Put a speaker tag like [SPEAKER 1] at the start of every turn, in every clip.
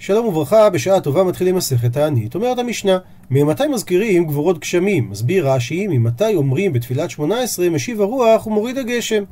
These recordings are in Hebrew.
[SPEAKER 1] שלום וברכה, בשעה טובה מתחילים מסכת תענית. אומרת המשנה, ממתי מזכירים גבורות גשמים? מסביר רש"י, ממתי אומרים בתפילת שמונה עשרה משיב הרוח ומוריד הגשם.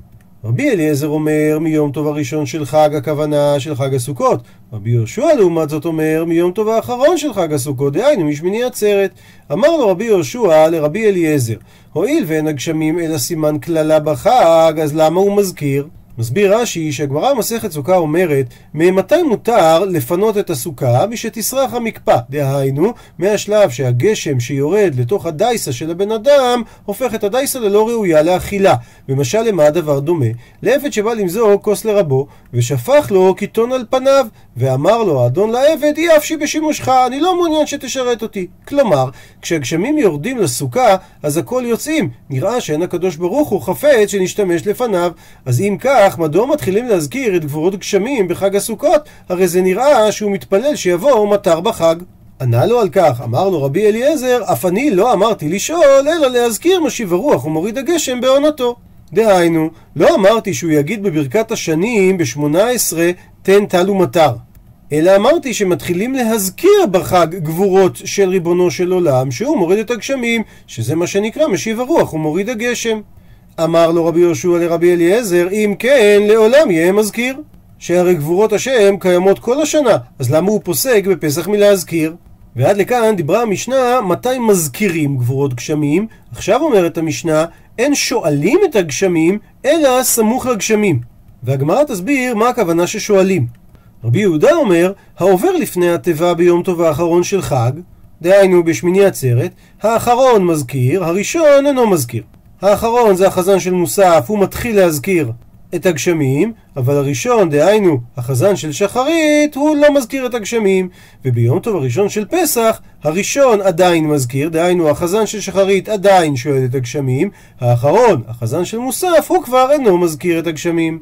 [SPEAKER 1] רבי אליעזר אומר, מיום טוב הראשון של חג, הכוונה של חג הסוכות. רבי יהושע לעומת זאת אומר, מיום טוב האחרון של חג הסוכות, דהיינו משמיני עצרת. אמר לו רבי יהושע לרבי אליעזר, הואיל ואין הגשמים אלא סימן קללה בחג, אז למה הוא מזכיר? מסביר רש"י שהגמרא במסכת סוכה אומרת ממתי מותר לפנות את הסוכה משתסרח המקפא? דהיינו מהשלב שהגשם שיורד לתוך הדייסה של הבן אדם הופך את הדייסה ללא ראויה לאכילה. ומשל למה הדבר דומה? לעבד שבא למזוג כוס לרבו ושפך לו קיטון על פניו ואמר לו האדון לעבד אי אפשי בשימושך אני לא מעוניין שתשרת אותי. כלומר כשהגשמים יורדים לסוכה אז הכל יוצאים. נראה שאין הקדוש ברוך הוא חפץ שנשתמש לפניו. אז אם כך כך, מדוע מתחילים להזכיר את גבורות גשמים בחג הסוכות? הרי זה נראה שהוא מתפלל שיבוא מטר בחג. ענה לו על כך, אמר לו רבי אליעזר, אף אני לא אמרתי לשאול, אלא להזכיר משיב הרוח ומוריד הגשם בעונתו. דהיינו, לא אמרתי שהוא יגיד בברכת השנים ב-18 תן טל ומטר. אלא אמרתי שמתחילים להזכיר בחג גבורות של ריבונו של עולם, שהוא מוריד את הגשמים, שזה מה שנקרא משיב הרוח ומוריד הגשם. אמר לו רבי יהושע לרבי אליעזר, אם כן, לעולם יהיה מזכיר. שהרי גבורות השם קיימות כל השנה, אז למה הוא פוסק בפסח מלהזכיר? ועד לכאן דיברה המשנה מתי מזכירים גבורות גשמים, עכשיו אומרת המשנה, אין שואלים את הגשמים, אלא סמוך לגשמים. והגמרא תסביר מה הכוונה ששואלים. רבי יהודה אומר, העובר לפני התיבה ביום טוב האחרון של חג, דהיינו בשמיני עצרת, האחרון מזכיר, הראשון אינו מזכיר. האחרון זה החזן של מוסף, הוא מתחיל להזכיר את הגשמים, אבל הראשון, דהיינו, החזן של שחרית, הוא לא מזכיר את הגשמים. וביום טוב הראשון של פסח, הראשון עדיין מזכיר, דהיינו, החזן של שחרית עדיין שואל את הגשמים, האחרון, החזן של מוסף, הוא כבר אינו מזכיר את הגשמים.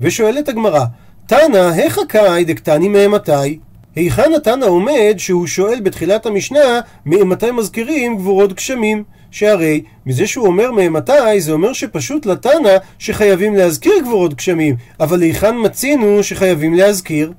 [SPEAKER 1] ושואלת הגמרא, תנא, היכא קאי דקתני מאמתי? היכן התנא עומד שהוא שואל בתחילת המשנה מאמתי מזכירים גבורות גשמים? שהרי מזה שהוא אומר מאמתי זה אומר שפשוט לתנא שחייבים להזכיר גבורות גשמים אבל היכן מצינו שחייבים להזכיר?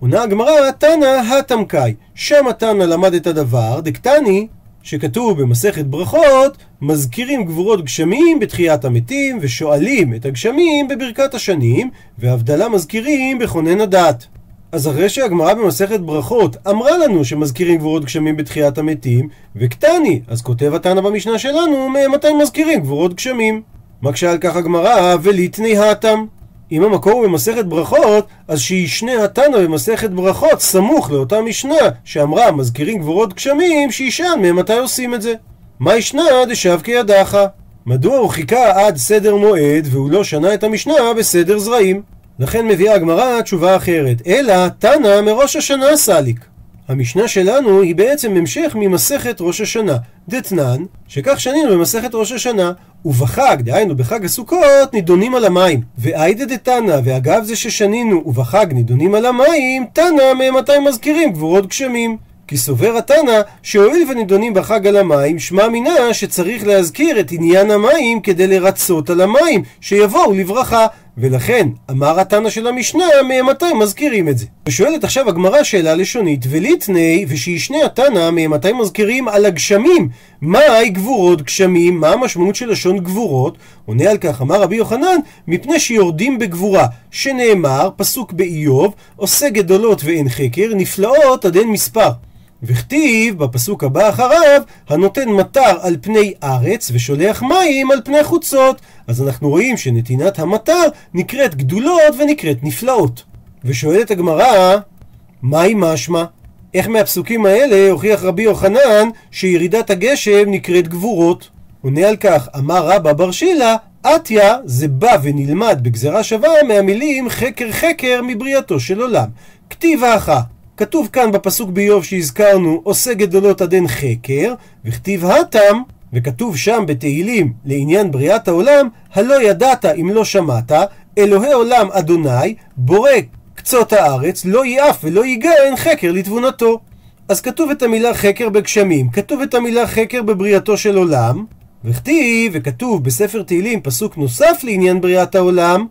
[SPEAKER 1] עונה הגמרא תנא התמקאי שם התנא למד את הדבר דקתני שכתוב במסכת ברכות מזכירים גבורות גשמים בתחיית המתים ושואלים את הגשמים בברכת השנים והבדלה מזכירים בכונן הדת אז אחרי שהגמרא במסכת ברכות אמרה לנו שמזכירים גבורות גשמים בתחיית המתים, וקטני, אז כותב התנא במשנה שלנו, מתי מזכירים גבורות גשמים. מקשה על כך הגמרא, וליטני האטם. אם המקור הוא במסכת ברכות, אז שישנה התנא במסכת ברכות סמוך לאותה משנה שאמרה מזכירים גבורות גשמים, שישאל ממתי עושים את זה. מה ישנה דשב כידך? מדוע הוא חיכה עד סדר מועד והוא לא שנה את המשנה בסדר זרעים? לכן מביאה הגמרא תשובה אחרת, אלא תנא מראש השנה סליק. המשנה שלנו היא בעצם המשך ממסכת ראש השנה. דתנן, שכך שנינו במסכת ראש השנה, ובחג, דהיינו בחג הסוכות, נידונים על המים. ואיידה דתנא, ואגב זה ששנינו ובחג נידונים על המים, תנא ממתי מזכירים גבורות גשמים. כי סובר התנא שהואיל ונידונים בחג על המים, שמע מינה שצריך להזכיר את עניין המים כדי לרצות על המים, שיבואו לברכה. ולכן, אמר התנא של המשנה, מאמתי מזכירים את זה? ושואלת עכשיו הגמרא שאלה לשונית, וליטני, ושישנה התנא, מאמתי מזכירים על הגשמים? מהי גבורות גשמים? מה המשמעות של לשון גבורות? עונה על כך, אמר רבי יוחנן, מפני שיורדים בגבורה, שנאמר, פסוק באיוב, עושה גדולות ואין חקר, נפלאות עד אין מספר. וכתיב בפסוק הבא אחריו, הנותן מטר על פני ארץ ושולח מים על פני חוצות. אז אנחנו רואים שנתינת המטר נקראת גדולות ונקראת נפלאות. ושואלת הגמרא, מהי משמע? איך מהפסוקים האלה הוכיח רבי יוחנן שירידת הגשם נקראת גבורות? עונה על כך, אמר רבא בר שילה, עטיה זה בא ונלמד בגזרה שווה מהמילים חקר חקר מבריאתו של עולם. כתיב האחה כתוב כאן בפסוק באיוב שהזכרנו, עושה גדולות עד אין חקר, וכתיב התם, וכתוב שם בתהילים לעניין בריאת העולם, הלא ידעת אם לא שמעת, אלוהי עולם אדוני, בורא קצות הארץ, לא יעף ולא ייגע אין חקר לתבונתו. אז כתוב את המילה חקר בגשמים, כתוב את המילה חקר בבריאתו של עולם, וכתיב, וכתוב בספר תהילים פסוק נוסף לעניין בריאת העולם,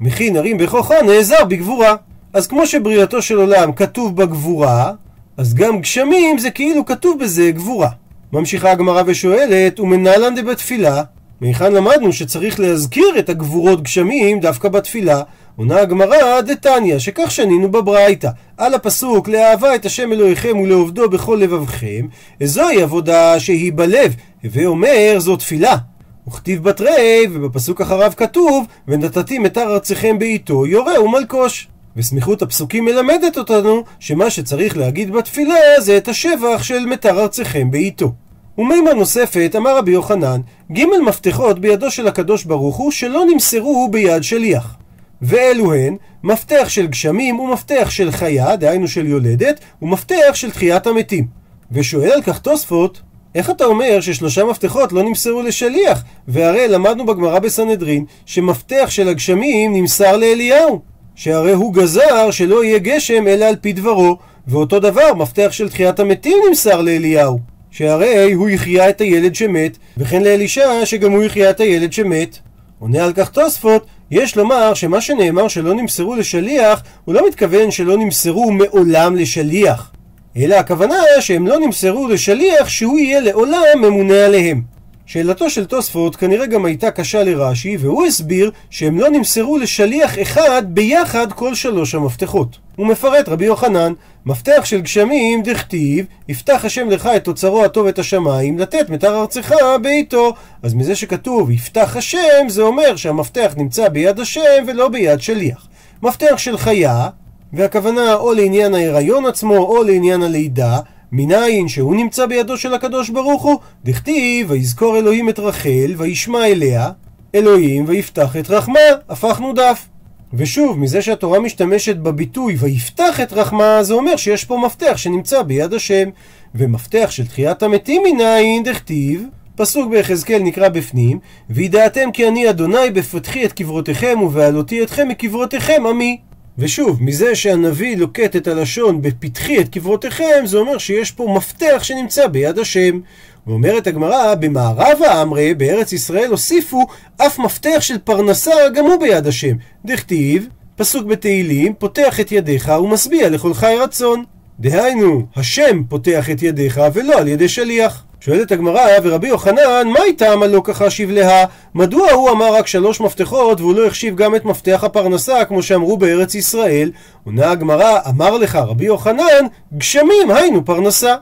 [SPEAKER 1] מכין הרים בכוחו נעזר בגבורה. אז כמו שבריאתו של עולם כתוב בגבורה, אז גם גשמים זה כאילו כתוב בזה גבורה. ממשיכה הגמרא ושואלת, ומנהלן דבתפילה, מהיכן למדנו שצריך להזכיר את הגבורות גשמים דווקא בתפילה? עונה הגמרא דתניא, שכך שנינו בברייתא, על הפסוק לאהבה את השם אלוהיכם ולעובדו בכל לבבכם, זוהי עבודה שהיא בלב, הווה אומר זו תפילה. וכתיב בתרי, ובפסוק אחריו כתוב, ונתתי מתר ארציכם בעיתו, יורה ומלקוש. וסמיכות הפסוקים מלמדת אותנו שמה שצריך להגיד בתפילה זה את השבח של מתר ארציכם בעיתו. ומימה נוספת אמר רבי יוחנן, ג' מפתחות בידו של הקדוש ברוך הוא שלא נמסרו ביד שליח. ואלו הן מפתח של גשמים ומפתח של חיה, דהיינו של יולדת, ומפתח של תחיית המתים. ושואל על כך תוספות, איך אתה אומר ששלושה מפתחות לא נמסרו לשליח? והרי למדנו בגמרא בסנהדרין שמפתח של הגשמים נמסר לאליהו. שהרי הוא גזר שלא יהיה גשם אלא על פי דברו, ואותו דבר מפתח של תחיית המתים נמסר לאליהו. שהרי הוא יחיה את הילד שמת, וכן לאלישע שגם הוא יחיה את הילד שמת. עונה על כך תוספות, יש לומר שמה שנאמר שלא נמסרו לשליח, הוא לא מתכוון שלא נמסרו מעולם לשליח. אלא הכוונה שהם לא נמסרו לשליח שהוא יהיה לעולם ממונה עליהם. שאלתו של תוספות כנראה גם הייתה קשה לרש"י, והוא הסביר שהם לא נמסרו לשליח אחד ביחד כל שלוש המפתחות. הוא מפרט רבי יוחנן, מפתח של גשמים דכתיב, יפתח השם לך את אוצרו הטוב את השמיים, לתת מתר ארצך בעיתו. אז מזה שכתוב יפתח השם, זה אומר שהמפתח נמצא ביד השם ולא ביד שליח. מפתח של חיה, והכוונה או לעניין ההיריון עצמו או לעניין הלידה, מניין שהוא נמצא בידו של הקדוש ברוך הוא, דכתיב ויזכור אלוהים את רחל וישמע אליה, אלוהים ויפתח את רחמה, הפכנו דף. ושוב, מזה שהתורה משתמשת בביטוי ויפתח את רחמה, זה אומר שיש פה מפתח שנמצא ביד השם. ומפתח של תחיית המתים מניין דכתיב, פסוק ביחזקאל נקרא בפנים, וידעתם כי אני אדוני בפתחי את קברותיכם ובעלותי אתכם מקברותיכם עמי. ושוב, מזה שהנביא לוקט את הלשון בפתחי את קברותיכם, זה אומר שיש פה מפתח שנמצא ביד השם. ואומרת הגמרא, במערב האמרי, בארץ ישראל הוסיפו אף מפתח של פרנסה גם הוא ביד השם. דכתיב, פסוק בתהילים, פותח את ידיך ומשביע לכל חי רצון. דהיינו, השם פותח את ידיך ולא על ידי שליח. שואלת הגמרא, ורבי יוחנן, מה איתם הלא ככה שבלהה? מדוע הוא אמר רק שלוש מפתחות והוא לא החשיב גם את מפתח הפרנסה כמו שאמרו בארץ ישראל? עונה הגמרא, אמר לך רבי יוחנן, גשמים היינו פרנסה.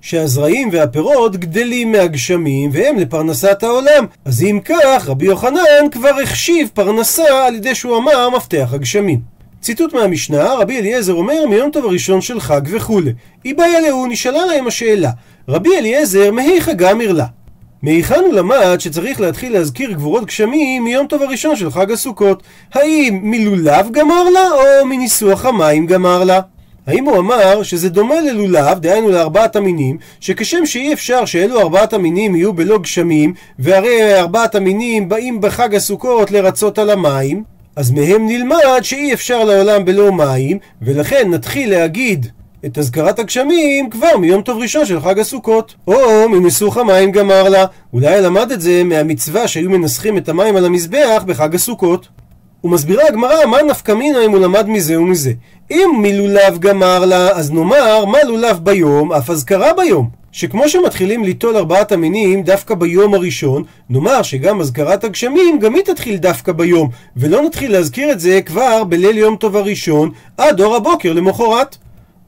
[SPEAKER 1] שהזרעים והפירות גדלים מהגשמים והם לפרנסת העולם. אז אם כך, רבי יוחנן כבר החשיב פרנסה על ידי שהוא אמר מפתח הגשמים. ציטוט מהמשנה, רבי אליעזר אומר מיום טוב הראשון של חג וכולי. איבאי אלהו נשאלה להם השאלה, רבי אליעזר מהיכא גמר לה? מהיכן הוא למד שצריך להתחיל להזכיר גבורות גשמים מיום טוב הראשון של חג הסוכות? האם מלולב גמר לה או מניסוח המים גמר לה? האם הוא אמר שזה דומה ללולב, דהיינו לארבעת המינים, שכשם שאי אפשר שאלו ארבעת המינים יהיו בלא גשמים, והרי ארבעת המינים באים בחג הסוכות לרצות על המים, אז מהם נלמד שאי אפשר לעולם בלא מים, ולכן נתחיל להגיד את אזכרת הגשמים כבר מיום טוב ראשון של חג הסוכות. או מניסוך המים גמר לה, אולי למד את זה מהמצווה שהיו מנסחים את המים על המזבח בחג הסוכות. ומסבירה הגמרא מה נפקא מינה אם הוא למד מזה ומזה. אם מלולב גמר לה, אז נאמר מה לולב ביום, אף אזכרה ביום. שכמו שמתחילים ליטול ארבעת המינים דווקא ביום הראשון, נאמר שגם אזכרת הגשמים גם היא תתחיל דווקא ביום, ולא נתחיל להזכיר את זה כבר בליל יום טוב הראשון, עד אור הבוקר למחרת.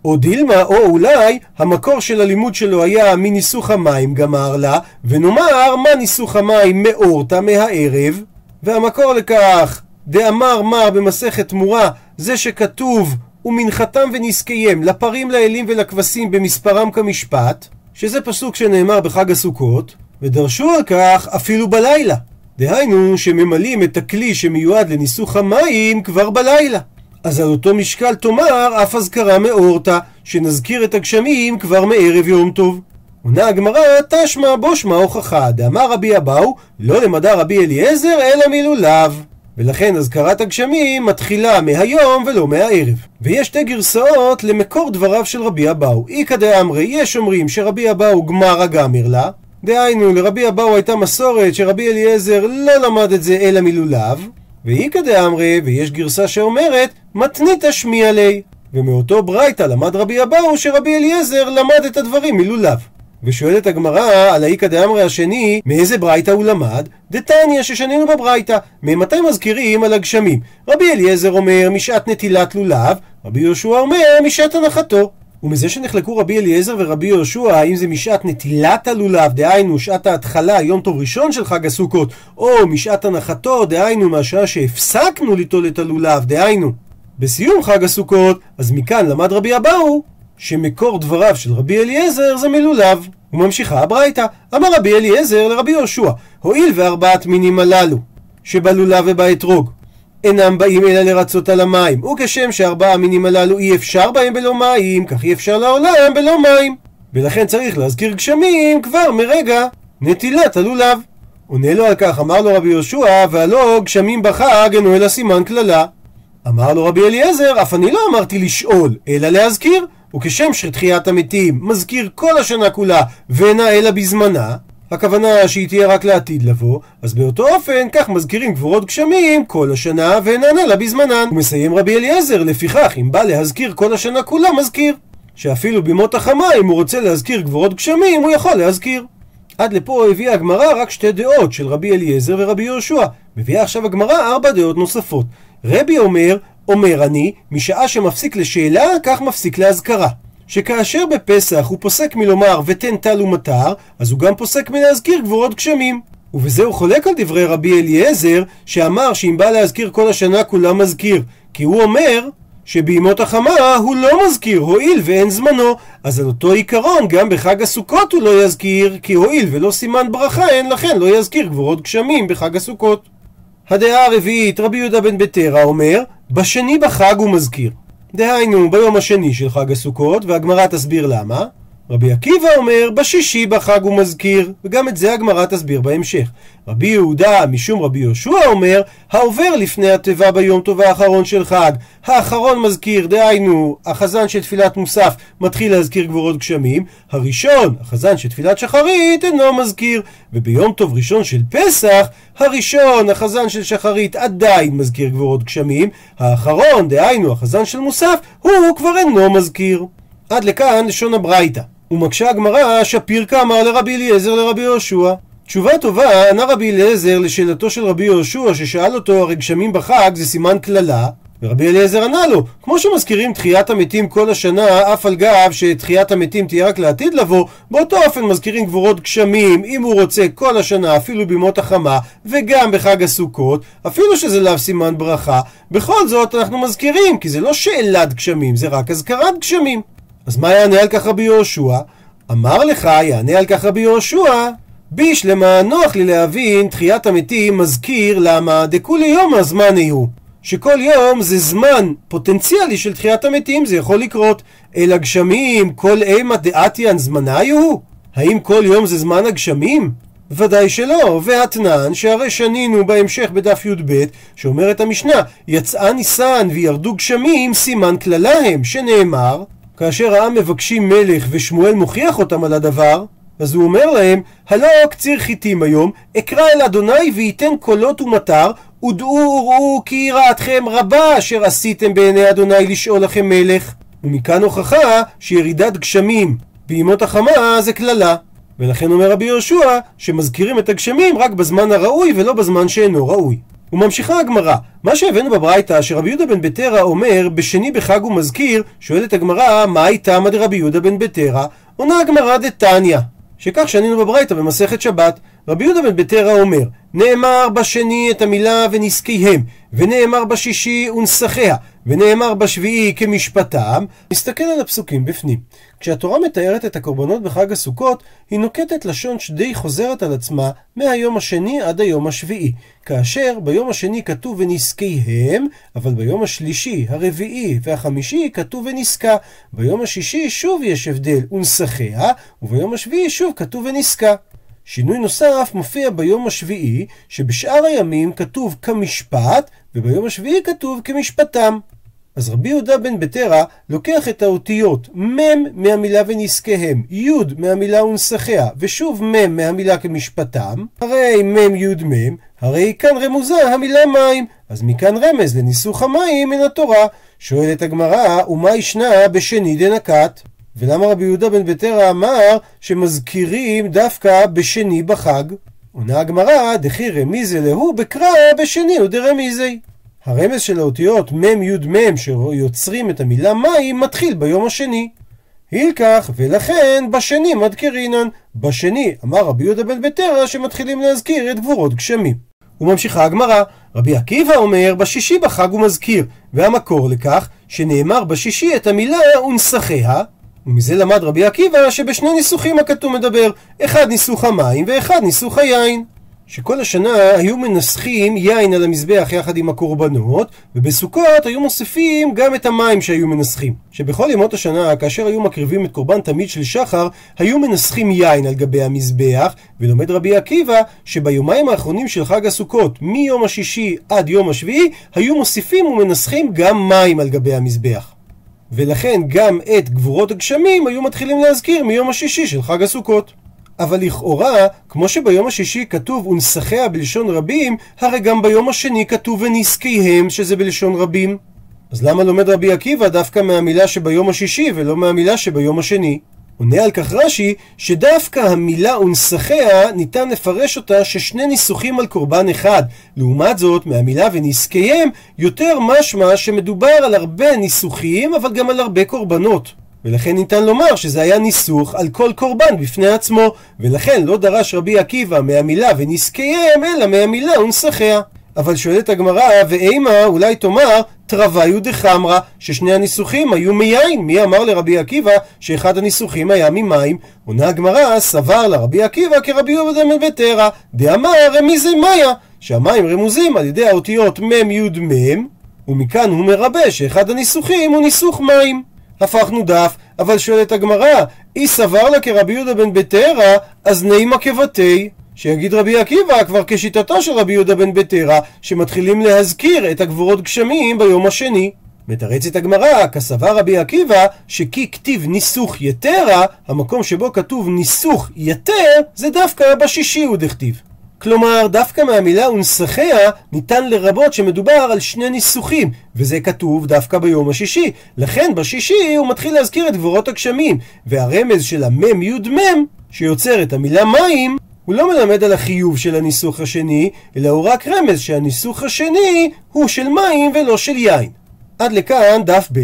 [SPEAKER 1] או דילמה, או אולי המקור של הלימוד שלו היה מניסוך המים גמר לה, ונאמר מה ניסוך המים מאורתא מהערב, והמקור לכך דאמר מר במסכת תמורה, זה שכתוב ומנחתם ונזקיהם לפרים לאלים ולכבשים במספרם כמשפט, שזה פסוק שנאמר בחג הסוכות, ודרשו על כך אפילו בלילה. דהיינו שממלאים את הכלי שמיועד לניסוך המים כבר בלילה. אז על אותו משקל תאמר אף אזכרה מאורתא, שנזכיר את הגשמים כבר מערב יום טוב. עונה הגמרא, תשמע בו שמע הוכחה, דאמר רבי אבאו, לא למדה רבי אליעזר, אלא מלולב. ולכן אזכרת הגשמים מתחילה מהיום ולא מהערב. ויש שתי גרסאות למקור דבריו של רבי אבאו. איכא דאמרי, יש אומרים שרבי אבאו גמרא גמר לה, דהיינו לרבי אבאו הייתה מסורת שרבי אליעזר לא למד את זה אלא מלולב, ואיכא דאמרי, ויש גרסה שאומרת, מתנית שמי ליה. ומאותו ברייתא למד רבי אבאו שרבי אליעזר למד את הדברים מלולב. ושואלת הגמרא על האיכא דאמרי השני, מאיזה ברייתא הוא למד? דתניא ששנינו בברייתא. ממתי מזכירים על הגשמים? רבי אליעזר אומר משעת נטילת לולב, רבי יהושע אומר משעת הנחתו. ומזה שנחלקו רבי אליעזר ורבי יהושע, האם זה משעת נטילת הלולב, דהיינו שעת ההתחלה, יום טוב ראשון של חג הסוכות, או משעת הנחתו, דהיינו מהשעה שהפסקנו ליטול את הלולב, דהיינו בסיום חג הסוכות, אז מכאן למד רבי אבאו שמקור דבריו של רבי אליעזר זה מלולב. וממשיכה הברייתא, אמר רבי אליעזר לרבי יהושע, הואיל וארבעת מינים הללו, שבלולב ובאתרוג, אינם באים אלא לרצות על המים, וכשם שארבעה המינים הללו אי אפשר בהם בלא מים, כך אי אפשר לעולם בלא מים. ולכן צריך להזכיר גשמים כבר מרגע נטילת הלולב. עונה לו על כך, אמר לו רבי יהושע, והלא גשמים בחג אינו אלא סימן קללה. אמר לו רבי אליעזר, אף אני לא אמרתי לשאול, אלא להזכיר. וכשם שתחיית המתים מזכיר כל השנה כולה ואינה אלא בזמנה, הכוונה שהיא תהיה רק לעתיד לבוא, אז באותו אופן כך מזכירים גבורות גשמים כל השנה ואינן אלא בזמנן. ומסיים רבי אליעזר, לפיכך אם בא להזכיר כל השנה כולה מזכיר. שאפילו בימות החמה אם הוא רוצה להזכיר גבורות גשמים הוא יכול להזכיר. עד לפה הביאה הגמרא רק שתי דעות של רבי אליעזר ורבי יהושע. מביאה עכשיו הגמרא ארבע דעות נוספות. רבי אומר, אומר אני, משעה שמפסיק לשאלה, כך מפסיק להזכרה. שכאשר בפסח הוא פוסק מלומר ותן טל ומטר, אז הוא גם פוסק מלהזכיר גבורות גשמים. ובזה הוא חולק על דברי רבי אליעזר, שאמר שאם בא להזכיר כל השנה כולם מזכיר. כי הוא אומר שבימות החמה הוא לא מזכיר, הואיל ואין זמנו. אז על אותו עיקרון, גם בחג הסוכות הוא לא יזכיר, כי הואיל ולא סימן ברכה אין, לכן לא יזכיר גבורות גשמים בחג הסוכות. הדעה הרביעית, רבי יהודה בן בטרה אומר, בשני בחג הוא מזכיר. דהיינו, ביום השני של חג הסוכות, והגמרא תסביר למה. רבי עקיבא אומר, בשישי בחג הוא מזכיר, וגם את זה הגמרא תסביר בהמשך. רבי יהודה, משום רבי יהושע, אומר, העובר לפני התיבה ביום טוב האחרון של חג. האחרון מזכיר, דהיינו, החזן של תפילת מוסף מתחיל להזכיר גבורות גשמים. הראשון, החזן של תפילת שחרית, אינו מזכיר. וביום טוב ראשון של פסח, הראשון, החזן של שחרית, עדיין מזכיר גבורות גשמים. האחרון, דהיינו, החזן של מוסף, הוא כבר אינו מזכיר. עד לכאן לשון הברייתא. ומקשה הגמרא שפיר כאמר לרבי אליעזר לרבי יהושע. תשובה טובה ענה רבי אליעזר לשאלתו של רבי יהושע ששאל אותו הרי גשמים בחג זה סימן קללה? ורבי אליעזר ענה לו כמו שמזכירים תחיית המתים כל השנה אף על גב שתחיית המתים תהיה רק לעתיד לבוא באותו אופן מזכירים גבורות גשמים אם הוא רוצה כל השנה אפילו בימות החמה וגם בחג הסוכות אפילו שזה לאו סימן ברכה. בכל זאת אנחנו מזכירים כי זה לא שאלת גשמים זה רק אזכרת גשמים אז מה יענה על כך רבי יהושע? אמר לך, יענה על כך רבי יהושע, בישלמה נוח לי להבין תחיית המתים מזכיר למה דכולי יום הזמן יהיו. שכל יום זה זמן פוטנציאלי של תחיית המתים, זה יכול לקרות. אל הגשמים, כל אימה דעתיאן זמנה יהיו? האם כל יום זה זמן הגשמים? ודאי שלא, והתנן, שהרי שנינו בהמשך בדף י"ב, שאומרת המשנה, יצאה ניסן וירדו גשמים, סימן קללה הם, שנאמר, כאשר העם מבקשים מלך ושמואל מוכיח אותם על הדבר, אז הוא אומר להם, הלא קציר חיטים היום, אקרא אל אדוני וייתן קולות ומטר, ודעו וראו כי יראתכם רבה אשר עשיתם בעיני אדוני לשאול לכם מלך. ומכאן הוכחה שירידת גשמים בימות החמה זה קללה. ולכן אומר רבי יהושע שמזכירים את הגשמים רק בזמן הראוי ולא בזמן שאינו ראוי. וממשיכה הגמרא, מה שהבאנו בברייתא שרבי יהודה בן בטרה אומר בשני בחג הוא מזכיר, שואלת הגמרא מה הייתה מד רבי יהודה בן בטרה? עונה הגמרא דתניא, שכך שנינו בברייתא במסכת שבת. רבי יהודה בן בטרה אומר, נאמר בשני את המילה ונזקיהם, ונאמר בשישי ונסחיה, ונאמר בשביעי כמשפטם, נסתכל על הפסוקים בפנים. כשהתורה מתארת את הקורבנות בחג הסוכות, היא נוקטת לשון שדי חוזרת על עצמה מהיום השני עד היום השביעי. כאשר ביום השני כתוב ונזקיהם, אבל ביום השלישי, הרביעי והחמישי כתוב ונזקה. ביום השישי שוב יש הבדל ונסחיה, וביום השביעי שוב כתוב ונזקה. שינוי נוסף מופיע ביום השביעי, שבשאר הימים כתוב כמשפט, וביום השביעי כתוב כמשפטם. אז רבי יהודה בן בטרה לוקח את האותיות מ' מהמילה ונזקיהם, י' מהמילה ונסחיה, ושוב מ' מהמילה כמשפטם, הרי מ' י' מ', הרי כאן רמוזה המילה מים, אז מכאן רמז לניסוך המים מן התורה. שואלת הגמרא, ומה ישנה בשני דנקת? ולמה רבי יהודה בן בטרה אמר שמזכירים דווקא בשני בחג? עונה הגמרא, דכי רמיזה להו בקרא בשני ודרמיזי. הרמז של האותיות מ' י' מ' שיוצרים את המילה מים מתחיל ביום השני. הילקח, ולכן בשני מדקרינן. בשני אמר רבי יהודה בן בטרה שמתחילים להזכיר את גבורות גשמים. וממשיכה הגמרא, רבי עקיבא אומר בשישי בחג הוא מזכיר, והמקור לכך שנאמר בשישי את המילה ונסחיה, ומזה למד רבי עקיבא שבשני ניסוחים הכתוב מדבר, אחד ניסוך המים ואחד ניסוך היין. שכל השנה היו מנסחים יין על המזבח יחד עם הקורבנות, ובסוכות היו מוסיפים גם את המים שהיו מנסחים. שבכל ימות השנה, כאשר היו מקריבים את קורבן תמיד של שחר, היו מנסחים יין על גבי המזבח, ולומד רבי עקיבא שביומיים האחרונים של חג הסוכות, מיום השישי עד יום השביעי, היו מוסיפים ומנסחים גם מים על גבי המזבח. ולכן גם את גבורות הגשמים היו מתחילים להזכיר מיום השישי של חג הסוכות. אבל לכאורה, כמו שביום השישי כתוב ונסחיה בלשון רבים, הרי גם ביום השני כתוב ונזקיהם שזה בלשון רבים. אז למה לומד רבי עקיבא דווקא מהמילה שביום השישי ולא מהמילה שביום השני? עונה על כך רש"י, שדווקא המילה ונסחיה ניתן לפרש אותה ששני ניסוחים על קורבן אחד. לעומת זאת, מהמילה ונזקיהם, יותר משמע שמדובר על הרבה ניסוחים, אבל גם על הרבה קורבנות. ולכן ניתן לומר שזה היה ניסוך על כל קורבן בפני עצמו, ולכן לא דרש רבי עקיבא מהמילה ונזקיהם, אלא מהמילה ונסחיה. אבל שואלת הגמרא, ואימה אולי תאמר, תרוויו דחמרא, ששני הניסוחים היו מיין. מי אמר לרבי עקיבא שאחד הניסוחים היה ממים? עונה הגמרא, סבר לרבי עקיבא כרבי יהודה מבטרה, דאמר רמיזי מאיה, שהמים רמוזים על ידי האותיות מ' י' מ', ומכאן הוא מרבה שאחד הניסוחים הוא ניסוך מים. הפכנו דף, אבל שואלת הגמרא, אי סבר לה כרבי יהודה בן בטרה, אז נימה כבתי. שיגיד רבי עקיבא כבר כשיטתו של רבי יהודה בן בטרה, שמתחילים להזכיר את הגבורות גשמים ביום השני. מתרצת הגמרא, כסבר רבי עקיבא, שכי כתיב ניסוך יתרה, המקום שבו כתוב ניסוך יתר, זה דווקא בשישי הוא דכתיב. כלומר, דווקא מהמילה ונסחיה ניתן לרבות שמדובר על שני ניסוחים, וזה כתוב דווקא ביום השישי. לכן בשישי הוא מתחיל להזכיר את גבורות הגשמים, והרמז של המם מם, שיוצר את המילה מים, הוא לא מלמד על החיוב של הניסוך השני, אלא הוא רק רמז שהניסוך השני הוא של מים ולא של יין. עד לכאן דף ב',